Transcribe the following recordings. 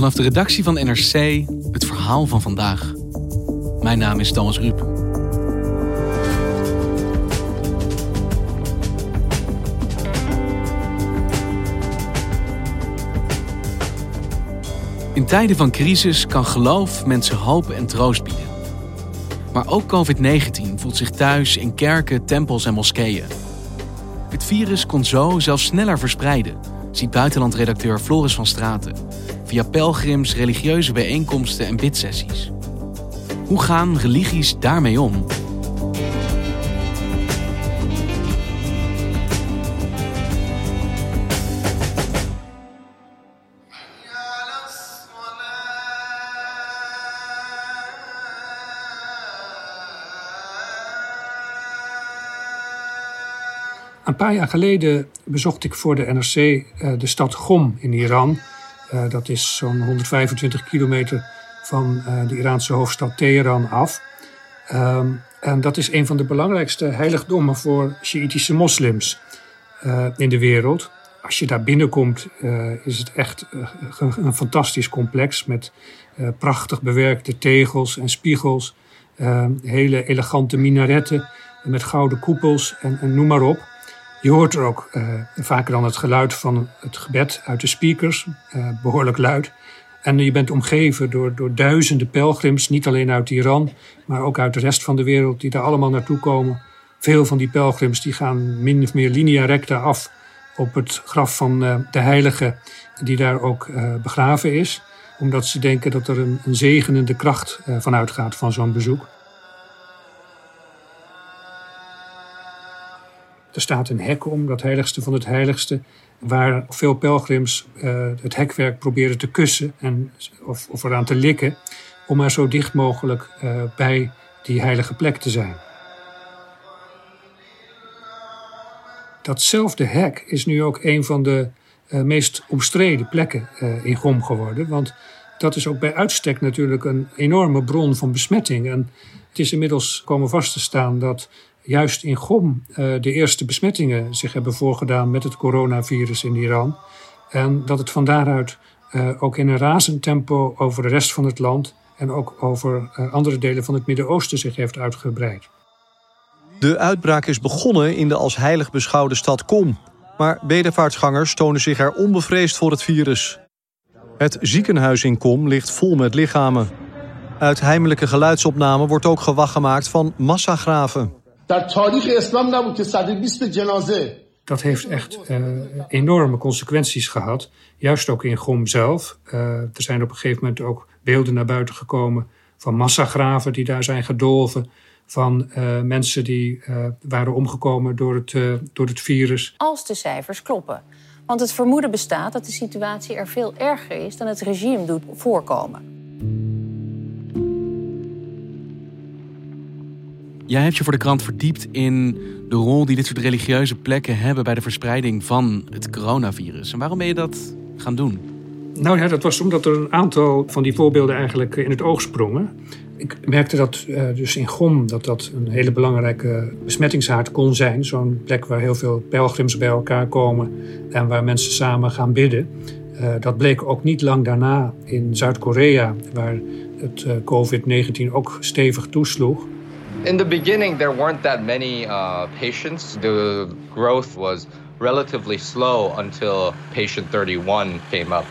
Vanaf de redactie van NRC het verhaal van vandaag. Mijn naam is Thomas Ruip. In tijden van crisis kan geloof mensen hoop en troost bieden. Maar ook COVID-19 voelt zich thuis in kerken, tempels en moskeeën. Het virus kon zo zelfs sneller verspreiden, ziet buitenlandredacteur Floris van Straten via pelgrims, religieuze bijeenkomsten en bidsessies. Hoe gaan religies daarmee om? Een paar jaar geleden bezocht ik voor de NRC uh, de stad Gom in Iran. Uh, dat is zo'n 125 kilometer van uh, de Iraanse hoofdstad Teheran af. Um, en dat is een van de belangrijkste heiligdommen voor Sjiitische moslims in de wereld. Als je daar binnenkomt, is het echt een, fantastisch complex met prachtig bewerkte tegels en spiegels, hele elegante minaretten met gouden koepels en, en noem maar op. Je hoort er ook uh, vaker dan het geluid van het gebed uit de speakers, uh, behoorlijk luid. En je bent omgeven door, door duizenden pelgrims, niet alleen uit Iran, maar ook uit de rest van de wereld, die daar allemaal naartoe komen. Veel van die pelgrims die gaan min of meer linea recta af op het graf van uh, de heilige, die daar ook begraven is. Omdat ze denken dat er een, een zegenende kracht van uitgaat van zo'n bezoek. Er staat een hek om, dat heiligste van het heiligste, waar veel pelgrims uh, het hekwerk proberen te kussen en, of, of eraan te likken, om maar zo dicht mogelijk uh, bij die heilige plek te zijn. Datzelfde hek is nu ook een van de uh, meest omstreden plekken in Gom geworden, want dat is ook bij uitstek natuurlijk een enorme bron van besmetting. En het is inmiddels komen vast te staan dat juist in Gom uh, de eerste besmettingen zich hebben voorgedaan met het coronavirus in Iran. En dat het van daaruit uh, ook in een razend tempo over de rest van het land en ook over uh, andere delen van het Midden-Oosten zich heeft uitgebreid. De uitbraak is begonnen in de als heilig beschouwde stad Kom. Maar bedevaartsgangers tonen zich er onbevreesd voor het virus. Het ziekenhuis in Kom ligt vol met lichamen. Uit heimelijke geluidsopnamen wordt ook gewacht gemaakt van massagraven. Dat heeft echt uh, enorme consequenties gehad. Juist ook in Gom zelf. Uh, er zijn op een gegeven moment ook beelden naar buiten gekomen van massagraven die daar zijn gedolven. Van uh, mensen die waren omgekomen door het, door het virus. Als de cijfers kloppen. Want het vermoeden bestaat dat de situatie er veel erger is dan het regime doet voorkomen. Jij hebt je voor de krant verdiept in de rol die dit soort religieuze plekken hebben bij de verspreiding van het coronavirus. En waarom ben je dat gaan doen? Nou ja, dat was omdat er een aantal van die voorbeelden eigenlijk in het oog sprongen. Ik merkte dat uh, dus in Gom dat dat een hele belangrijke besmettingshaard kon zijn. Zo'n plek waar heel veel pelgrims bij elkaar komen en waar mensen samen gaan bidden. Uh, dat bleek ook niet lang daarna in Zuid-Korea, waar het uh, COVID-19 ook stevig toesloeg. In the beginning, there weren't that many uh, patients. The growth was relatively slow until patient 31 came up.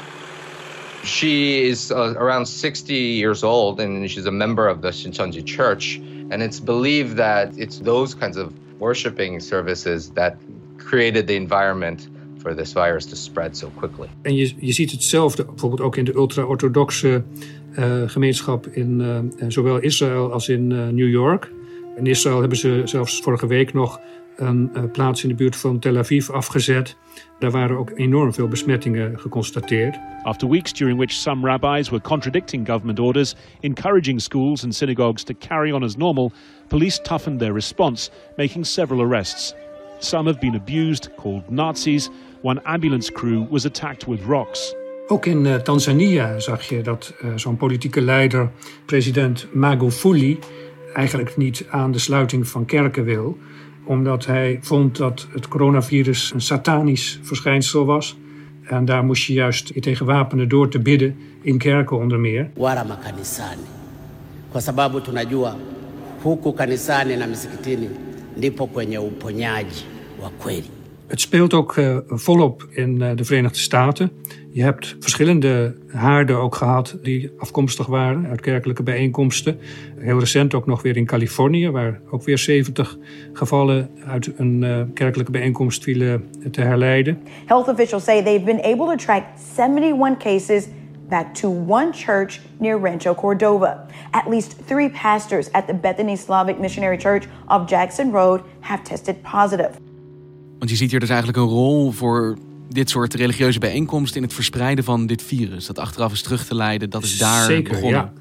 She is uh, around 60 years old and she's a member of the Shincheonji Church. And it's believed that it's those kinds of worshiping services that created the environment for this virus to spread so quickly. En je, je ziet hetzelfde bijvoorbeeld ook in de ultra-orthodoxe uh, gemeenschap in uh, zowel Israël als in uh, New York. In Israël hebben ze zelfs vorige week nog een uh, plaats in de buurt van Tel Aviv afgezet. Daar waren ook enorm veel besmettingen geconstateerd. After weeks during which some rabbis were contradicting government orders, encouraging schools and synagogues to carry on as normal, police toughened their response, making several arrests. Some have been abused, called Nazis. One ambulance crew was attacked with rocks. Ook in uh, Tanzania zag je dat uh, zo'n politieke leider, president Magufuli, eigenlijk niet aan de sluiting van kerken wil, omdat hij vond dat het coronavirus een satanisch verschijnsel was En daar moest je juist tegen wapenen door te bidden, in kerken onder meer. kwa sababu tunajua huku kanisani na misikitini ndipo kwenye uponyaji wa kweli. Het speelt ook uh, volop in uh, de Verenigde Staten. Je hebt verschillende haarden ook gehad die afkomstig waren uit kerkelijke bijeenkomsten. Heel recent ook nog weer in Californië, waar ook weer 70 gevallen uit een uh, kerkelijke bijeenkomst vielen te herleiden. Health officials say they've been able to track 71 cases back to one church near Rancho Cordova. At least three pastors at the Bethany Slavic Missionary Church of Jackson Road have tested positive. Want je ziet hier dus eigenlijk een rol voor dit soort religieuze bijeenkomsten in het verspreiden van dit virus. Dat achteraf is terug te leiden, dat is daar Zeker, begonnen. Ja.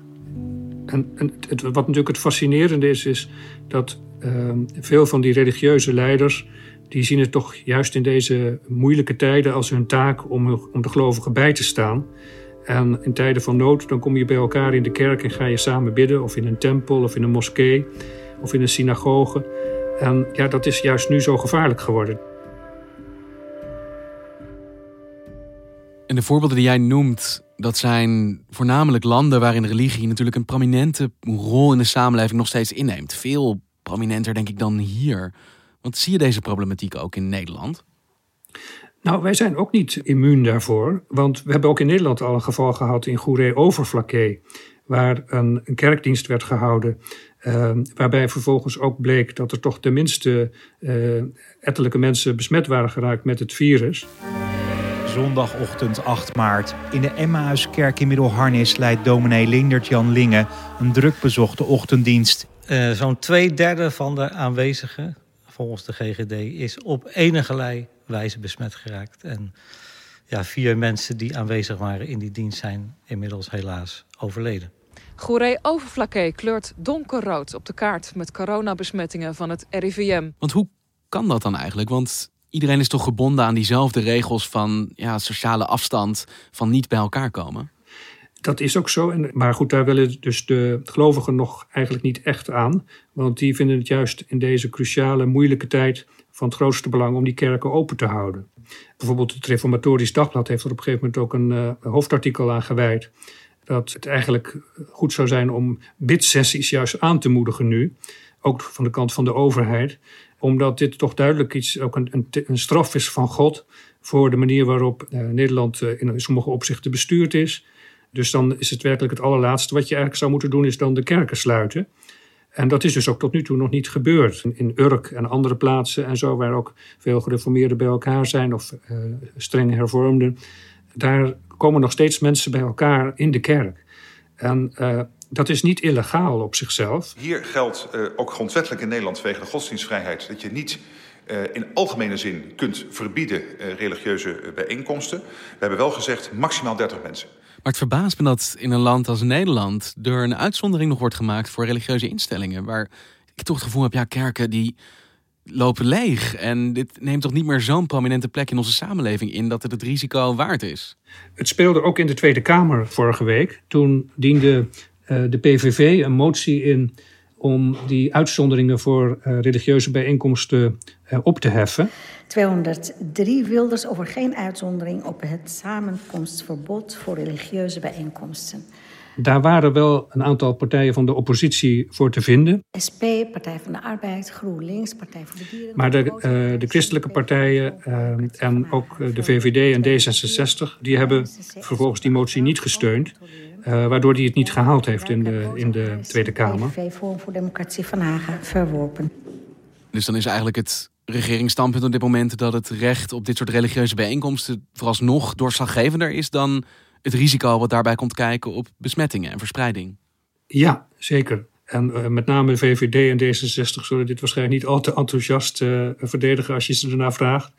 En, en het, wat natuurlijk het fascinerende is, is dat uh, veel van die religieuze leiders, die zien het toch juist in deze moeilijke tijden als hun taak om, om de gelovigen bij te staan. En in tijden van nood, dan kom je bij elkaar in de kerk en ga je samen bidden, of in een tempel, of in een moskee, of in een synagoge. En ja, dat is juist nu zo gevaarlijk geworden. En de voorbeelden die jij noemt, dat zijn voornamelijk landen waarin religie natuurlijk een prominente rol in de samenleving nog steeds inneemt. Veel prominenter, denk ik, dan hier. Want zie je deze problematiek ook in Nederland? Nou, wij zijn ook niet immuun daarvoor. Want we hebben ook in Nederland al een geval gehad in Goeree-Overflakkee. Waar een, een, kerkdienst werd gehouden. Uh, waarbij vervolgens ook bleek dat er toch tenminste uh, ettelijke mensen besmet waren geraakt met het virus. Zondagochtend 8 maart. In de Emmauskerk in Middelharnis leidt dominee Lindert-Jan Linge een druk bezochte ochtenddienst. Uh, Zo'n twee derde van de aanwezigen, volgens de GGD, is op enige wijze besmet geraakt. En ja, vier mensen die aanwezig waren in die dienst zijn inmiddels helaas overleden. Goeree-Overflakkee kleurt donkerrood op de kaart met coronabesmettingen van het RIVM. Want hoe kan dat dan eigenlijk? Want iedereen is toch gebonden aan diezelfde regels van ja, sociale afstand, van niet bij elkaar komen? Dat is ook zo. En, maar goed, daar willen dus de gelovigen nog eigenlijk niet echt aan. Want die vinden het juist in deze cruciale, moeilijke tijd van het grootste belang om die kerken open te houden. Bijvoorbeeld het Reformatorisch Dagblad heeft er op een gegeven moment ook een uh, hoofdartikel aan gewijd. Dat het eigenlijk goed zou zijn om bidsessies juist aan te moedigen nu. Ook van de kant van de overheid. Omdat dit toch duidelijk iets, ook een, een, straf is van God. Voor de manier waarop uh, Nederland uh, in sommige opzichten bestuurd is. Dus dan is het werkelijk het allerlaatste wat je eigenlijk zou moeten doen, is dan de kerken sluiten. En dat is dus ook tot nu toe nog niet gebeurd. In Urk en andere plaatsen en zo, waar ook veel gereformeerden bij elkaar zijn of uh, streng hervormden. Daar komen nog steeds mensen bij elkaar in de kerk. En uh, dat is niet illegaal op zichzelf. Hier geldt uh, ook grondwettelijk in Nederland vanwege de godsdienstvrijheid dat je niet uh, in algemene zin kunt verbieden religieuze bijeenkomsten. We hebben wel gezegd maximaal 30 mensen. Maar het verbaast me dat in een land als Nederland er een uitzondering nog wordt gemaakt voor religieuze instellingen. Waar ik toch het gevoel heb, ja, kerken die lopen leeg. En dit neemt toch niet meer zo'n prominente plek in onze samenleving in dat het het risico waard is. Het speelde ook in de Tweede Kamer vorige week. Toen diende uh, de PVV een motie in om die uitzonderingen voor uh, religieuze bijeenkomsten uh, op te heffen. 203 Wilders over geen uitzondering op het samenkomstverbod voor religieuze bijeenkomsten. Daar waren wel een aantal partijen van de oppositie voor te vinden. SP, Partij van de Arbeid, GroenLinks, Partij voor de Dieren. Maar de, uh, de christelijke partijen uh, en ook de VVD en D66... die hebben vervolgens die motie niet gesteund. Uh, waardoor hij het niet gehaald heeft in de, in de Tweede Kamer. PVV Forum voor Democratie van Hagen verworpen. Dus dan is eigenlijk het regeringsstandpunt op dit moment dat het recht op dit soort religieuze bijeenkomsten vooralsnog doorslaggevender is dan het risico wat daarbij komt kijken op besmettingen en verspreiding. Ja, zeker. En uh, met name VVD en D66 zullen dit waarschijnlijk niet al te enthousiast uh, verdedigen als je ze ernaar vraagt.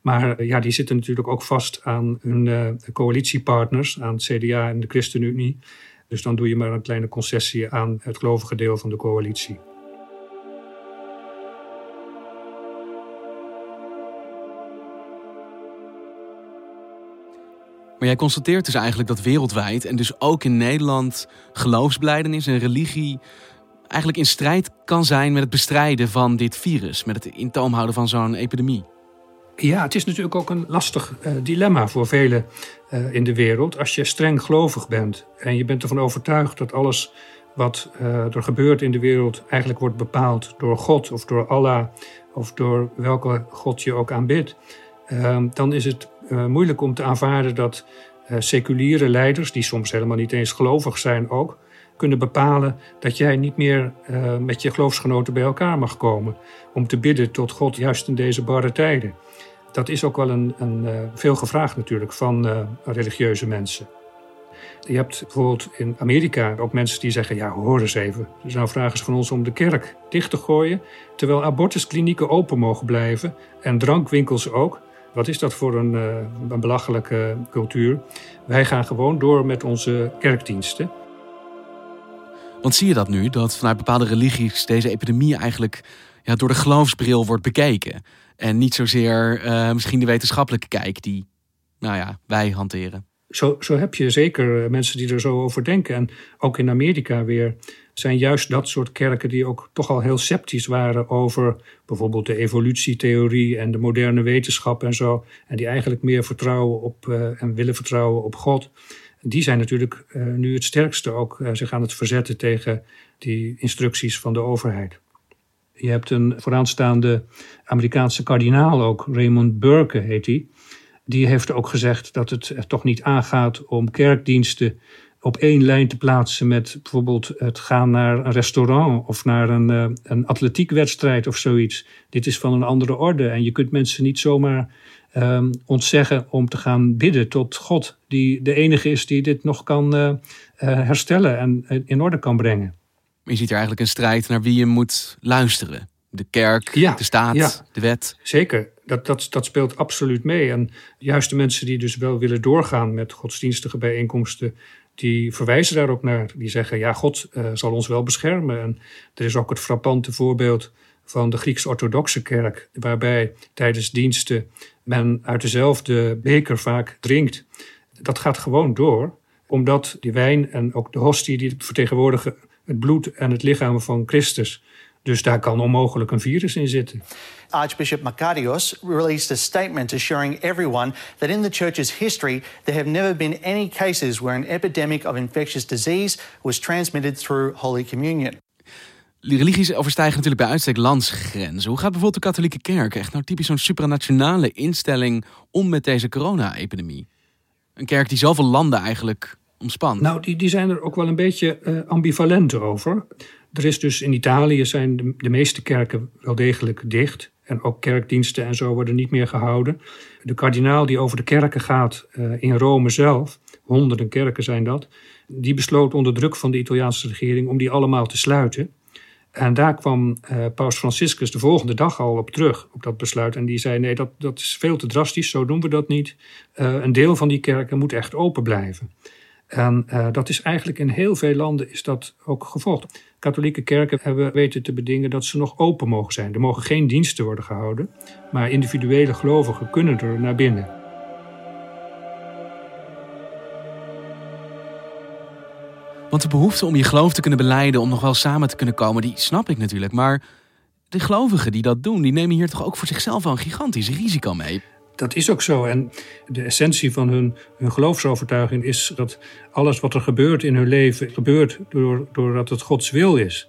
Maar uh, ja, die zitten natuurlijk ook vast aan hun coalitiepartners, aan het CDA en de ChristenUnie. Dus dan doe je maar een kleine concessie aan het gelovige deel van de coalitie. Maar jij constateert dus eigenlijk dat wereldwijd en dus ook in Nederland geloofsbelijdenis en religie eigenlijk in strijd kan zijn met het bestrijden van dit virus, met het in van zo'n epidemie. Ja, het is natuurlijk ook een lastig uh, dilemma voor velen uh, in de wereld. Als je streng gelovig bent en je bent ervan overtuigd dat alles wat uh, er gebeurt in de wereld eigenlijk wordt bepaald door God of door Allah of door welke God je ook aanbidt, dan is het moeilijk om te aanvaarden dat seculiere leiders, die soms helemaal niet eens gelovig zijn ook, kunnen bepalen dat jij niet meer uh, met je geloofsgenoten bij elkaar mag komen om te bidden tot God juist in deze barre tijden. Dat is ook wel een, een veel gevraagd natuurlijk van religieuze mensen. Je hebt bijvoorbeeld in Amerika ook mensen die zeggen: Ja, hoor eens even. Dus nou vragen van ons om de kerk dicht te gooien. Terwijl abortusklinieken open mogen blijven en drankwinkels ook. Wat is dat voor een, een belachelijke cultuur? Wij gaan gewoon door met onze kerkdiensten. Want zie je dat nu, dat vanuit bepaalde religies deze epidemie eigenlijk ja, door de geloofsbril wordt bekeken? En niet zozeer uh, misschien de wetenschappelijke kijk die nou ja, wij hanteren. Zo, zo heb je zeker mensen die er zo over denken. En ook in Amerika weer zijn juist dat soort kerken die ook toch al heel sceptisch waren over bijvoorbeeld de evolutietheorie en de moderne wetenschap en zo. En die eigenlijk meer vertrouwen op uh, en willen vertrouwen op God die zijn natuurlijk uh, nu het sterkste ook uh, zich aan het verzetten tegen die instructies van de overheid. Je hebt een vooraanstaande Amerikaanse kardinaal ook, Raymond Burke heet hij. Die heeft ook gezegd dat het er toch niet aangaat om kerkdiensten op één lijn te plaatsen met bijvoorbeeld het gaan naar een restaurant of naar een, uh, een atletiekwedstrijd of zoiets. Dit is van een andere orde en je kunt mensen niet zomaar um, ontzeggen om te gaan bidden tot God, die de enige is die dit nog kan uh, uh, herstellen en in orde kan brengen. Je ziet er eigenlijk een strijd naar wie je moet luisteren. De kerk, ja, de staat, ja, de wet. Zeker, dat, dat, dat speelt absoluut mee. En juist de mensen die dus wel willen doorgaan met godsdienstige bijeenkomsten, die verwijzen daar ook naar. Die zeggen, ja, God zal ons wel beschermen. En er is ook het frappante voorbeeld van de Grieks-orthodoxe kerk, waarbij tijdens diensten men uit dezelfde beker vaak drinkt. Dat gaat gewoon door, omdat die wijn en ook de hostie die vertegenwoordigen het bloed en het lichaam van Christus. Dus daar kan onmogelijk een virus in zitten. Archbishop Makarios released a statement assuring everyone that in the church's history there have never been any cases where an epidemic of infectious disease was transmitted through Holy Communion. Religies overstijgen natuurlijk bij uitstek landsgrenzen. Hoe gaat bijvoorbeeld de katholieke kerk, echt nou typisch zo'n supranationale instelling, om met deze corona-epidemie? Een kerk die zoveel landen eigenlijk omspant. Nou, die, die zijn er ook wel een beetje uh, ambivalent over. Er is dus in Italië zijn de, meeste kerken wel degelijk dicht. En ook kerkdiensten en zo worden niet meer gehouden. De kardinaal die over de kerken gaat uh, in Rome zelf, honderden kerken zijn dat, die besloot onder druk van de Italiaanse regering om die allemaal te sluiten. En daar kwam uh, Paus Franciscus de volgende dag al op terug, op dat besluit. En die zei: nee, dat, dat is veel te drastisch, zo doen we dat niet. Uh, een deel van die kerken moet echt open blijven. En uh, dat is eigenlijk in heel veel landen is dat ook gevolgd. Katholieke kerken hebben weten te bedingen dat ze nog open mogen zijn. Er mogen geen diensten worden gehouden, maar individuele gelovigen kunnen er naar binnen. Want de behoefte om je geloof te kunnen beleiden, om nog wel samen te kunnen komen, die snap ik natuurlijk. Maar de gelovigen die dat doen, die nemen hier toch ook voor zichzelf een gigantisch risico mee. Dat is ook zo. En de essentie van hun, hun geloofsovertuiging is dat alles wat er gebeurt in hun leven gebeurt door, doordat het Gods wil is.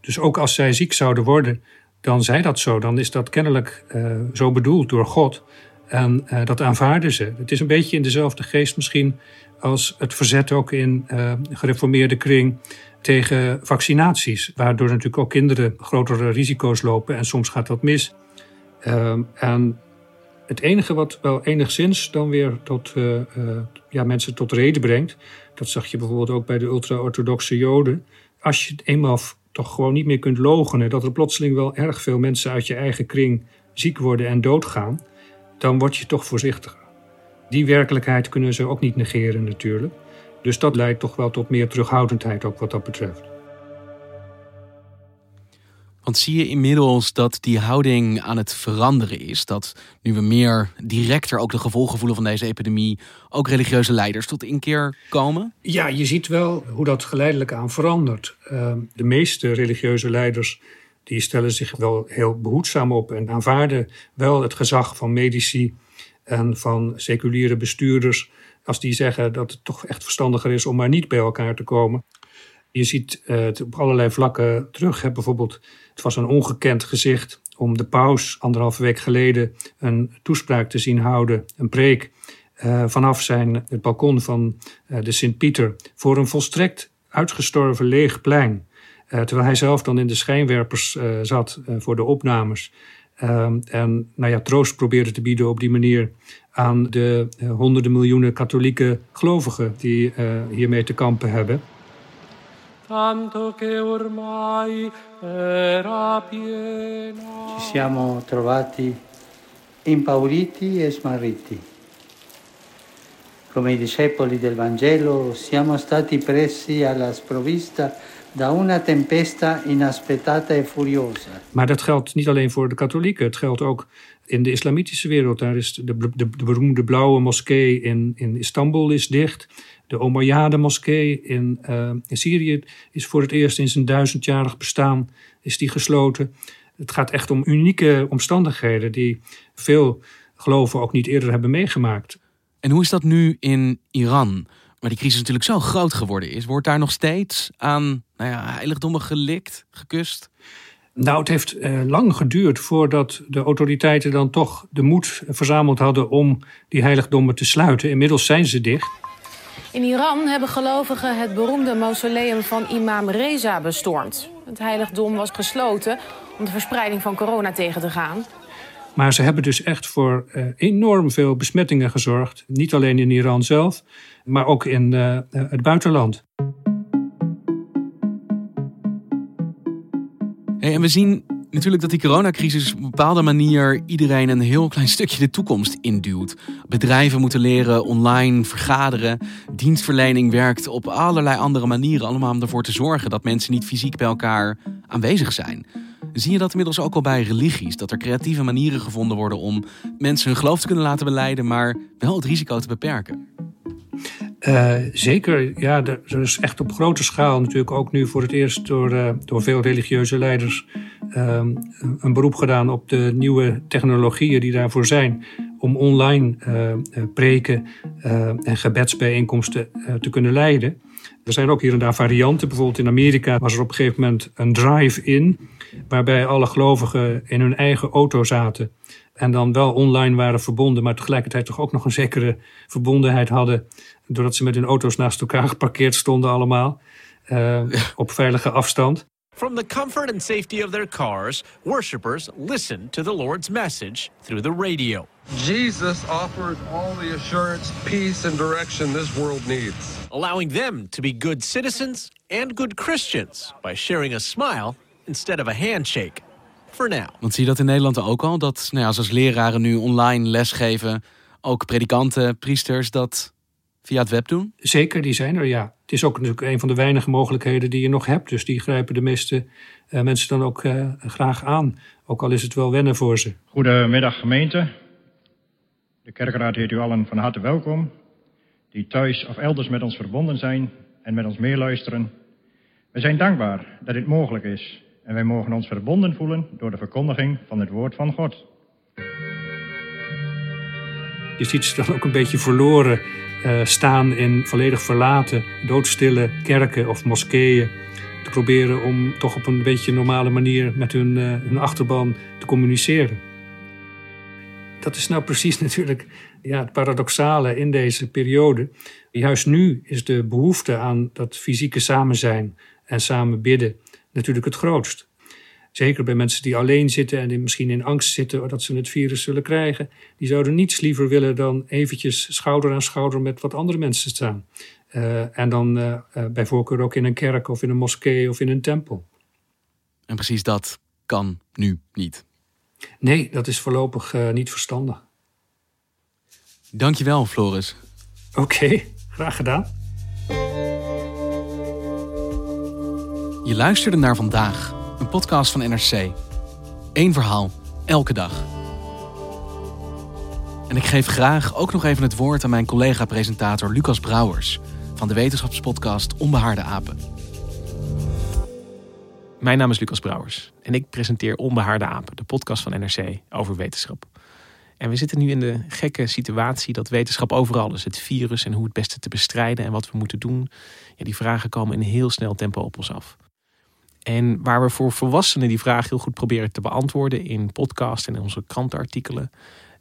Dus ook als zij ziek zouden worden, dan zij dat zo. Dan is dat kennelijk uh, zo bedoeld door God. En uh, dat aanvaarden ze. Het is een beetje in dezelfde geest misschien als het verzet ook in uh, gereformeerde kring tegen vaccinaties. Waardoor natuurlijk ook kinderen grotere risico's lopen en soms gaat dat mis. Uh, en het enige wat wel enigszins dan weer tot, uh, ja, mensen tot reden brengt, dat zag je bijvoorbeeld ook bij de ultra-orthodoxe Joden. Als je eenmaal toch gewoon niet meer kunt logenen, dat er plotseling wel erg veel mensen uit je eigen kring ziek worden en doodgaan, dan word je toch voorzichtiger. Die werkelijkheid kunnen ze ook niet negeren natuurlijk. Dus dat leidt toch wel tot meer terughoudendheid ook wat dat betreft. Want zie je inmiddels dat die houding aan het veranderen is? Dat nu we meer directer ook de gevolgen voelen van deze epidemie, ook religieuze leiders tot inkeer komen? Ja, je ziet wel hoe dat geleidelijk aan verandert. Uh, de meeste religieuze leiders die stellen zich wel heel behoedzaam op en aanvaarden wel het gezag van medici en van seculiere bestuurders. Als die zeggen dat het toch echt verstandiger is om maar niet bij elkaar te komen. Je ziet uh, het op allerlei vlakken terug. Hè. Bijvoorbeeld, het was een ongekend gezicht om de paus anderhalve week geleden een toespraak te zien houden, een preek, uh, vanaf zijn, het balkon van uh, de Sint-Pieter voor een volstrekt uitgestorven leeg plein. terwijl hij zelf dan in de schijnwerpers zat voor de opnames. en nou ja, troost probeerde te bieden op die manier aan de honderden miljoenen katholieke gelovigen die hiermee te kampen hebben tanto che ormai era piena. Ci siamo trovati impauriti e smarriti. Come i discepoli del Vangelo siamo stati presi alla sprovvista da una tempesta inaspettata e furiosa. Maar dat geldt niet alleen voor de katholieken, het geldt ook in de islamitische wereld. Daar is de, de, de beroemde blauwe moskee in, in Istanbul is dicht. De Omayyade-moskee in, uh, in Syrië is voor het eerst in zijn duizendjarig bestaan is die gesloten. Het gaat echt om unieke omstandigheden die veel geloven ook niet eerder hebben meegemaakt. En hoe is dat nu in Iran? Maar die crisis natuurlijk zo groot geworden is. Wordt daar nog steeds aan nou ja, heiligdommen gelikt, gekust? Nou, het heeft uh, lang geduurd voordat de autoriteiten dan toch de moed verzameld hadden om die heiligdommen te sluiten. Inmiddels zijn ze dicht. In Iran hebben gelovigen het beroemde mausoleum van imam Reza bestormd. Het heiligdom was gesloten om de verspreiding van corona tegen te gaan. Maar ze hebben dus echt voor uh, enorm veel besmettingen gezorgd. Niet alleen in Iran zelf, maar ook in uh, het buitenland. Hey, en we zien natuurlijk dat die coronacrisis op een bepaalde manier iedereen een heel klein stukje de toekomst induwt. Bedrijven moeten leren online vergaderen. Dienstverlening werkt op allerlei andere manieren. Allemaal om ervoor te zorgen dat mensen niet fysiek bij elkaar aanwezig zijn. Zie je dat inmiddels ook al bij religies? Dat er creatieve manieren gevonden worden om mensen hun geloof te kunnen laten beleiden, maar wel het risico te beperken? Uh, zeker, ja, er is echt op grote schaal natuurlijk ook nu voor het eerst door, uh, door veel religieuze leiders uh, een beroep gedaan op de nieuwe technologieën die daarvoor zijn om online uh, preken en gebedsbijeenkomsten te kunnen leiden. Er zijn ook hier en daar varianten. Bijvoorbeeld in Amerika was er op een gegeven moment een drive-in, waarbij alle gelovigen in hun eigen auto zaten en dan wel online waren verbonden, maar tegelijkertijd toch ook nog een zekere verbondenheid hadden, doordat ze met hun auto's naast elkaar geparkeerd stonden allemaal, uh, op veilige afstand. From the comfort and safety of their cars, worshippers listen to the Lord's message through the radio. Jesus offered all the assurance, peace, and direction this world needs. Allowing them to be good citizens and good Christians by sharing a smile instead of a handshake. For now. Want zie je dat in Nederland ook al? Dat nou ja, als leraren nu online lesgeven, ook predikanten, priesters dat via het web doen? Zeker, die zijn er, ja. Het is ook natuurlijk een van de weinige mogelijkheden die je nog hebt. Dus die grijpen de meeste uh, mensen dan ook uh, graag aan. Ook al is het wel wennen voor ze. Goedemiddag gemeente. De kerkraad heet u allen van harte welkom. Die thuis of elders met ons verbonden zijn en met ons meeluisteren. We zijn dankbaar dat dit mogelijk is. En wij mogen ons verbonden voelen door de verkondiging van het woord van God. Je ziet ze dan ook een beetje verloren uh, staan in volledig verlaten, doodstille kerken of moskeeën. Te proberen om toch op een beetje normale manier met hun, uh, hun achterban te communiceren. Dat is nou precies natuurlijk ja, het paradoxale in deze periode. Juist nu is de behoefte aan dat fysieke samen zijn en samen bidden natuurlijk het grootst. Zeker bij mensen die alleen zitten en die misschien in angst zitten dat ze het virus zullen krijgen. Die zouden niets liever willen dan eventjes schouder aan schouder met wat andere mensen staan. Uh, en dan uh, uh, bij voorkeur ook in een kerk of in een moskee of in een tempel. En precies dat kan nu niet. Nee, dat is voorlopig niet verstandig. Dankjewel, Floris. Oké, okay, graag gedaan. Je luisterde naar vandaag, podcast van NRC. Eén verhaal, elke dag. En ik geef graag ook nog even het woord aan mijn collega-presentator Lucas Brouwers van de wetenschapspodcast Onbehaarde Apen. Mijn naam is Lucas Brouwers en ik presenteer Onbehaarde Apen, de podcast van NRC over wetenschap. En we zitten nu in de gekke situatie dat wetenschap overal is. Het virus en hoe het beste te bestrijden en wat we moeten doen. Ja, die vragen komen in heel snel tempo op ons af. En waar we voor volwassenen die vraag heel goed proberen te beantwoorden in podcast en in onze krantenartikelen,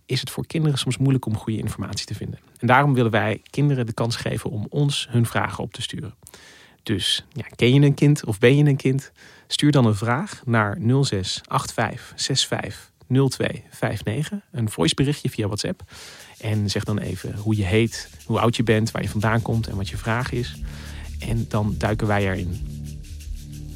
is het voor kinderen soms moeilijk om goede informatie te vinden. En daarom willen wij kinderen de kans geven om ons hun vragen op te sturen. Dus ja, ken je een kind of ben je een kind? Stuur dan een vraag naar 06 85 65 0259. Een voiceberichtje via WhatsApp. En zeg dan even hoe je heet, hoe oud je bent, waar je vandaan komt en wat je vraag is. En dan duiken wij erin.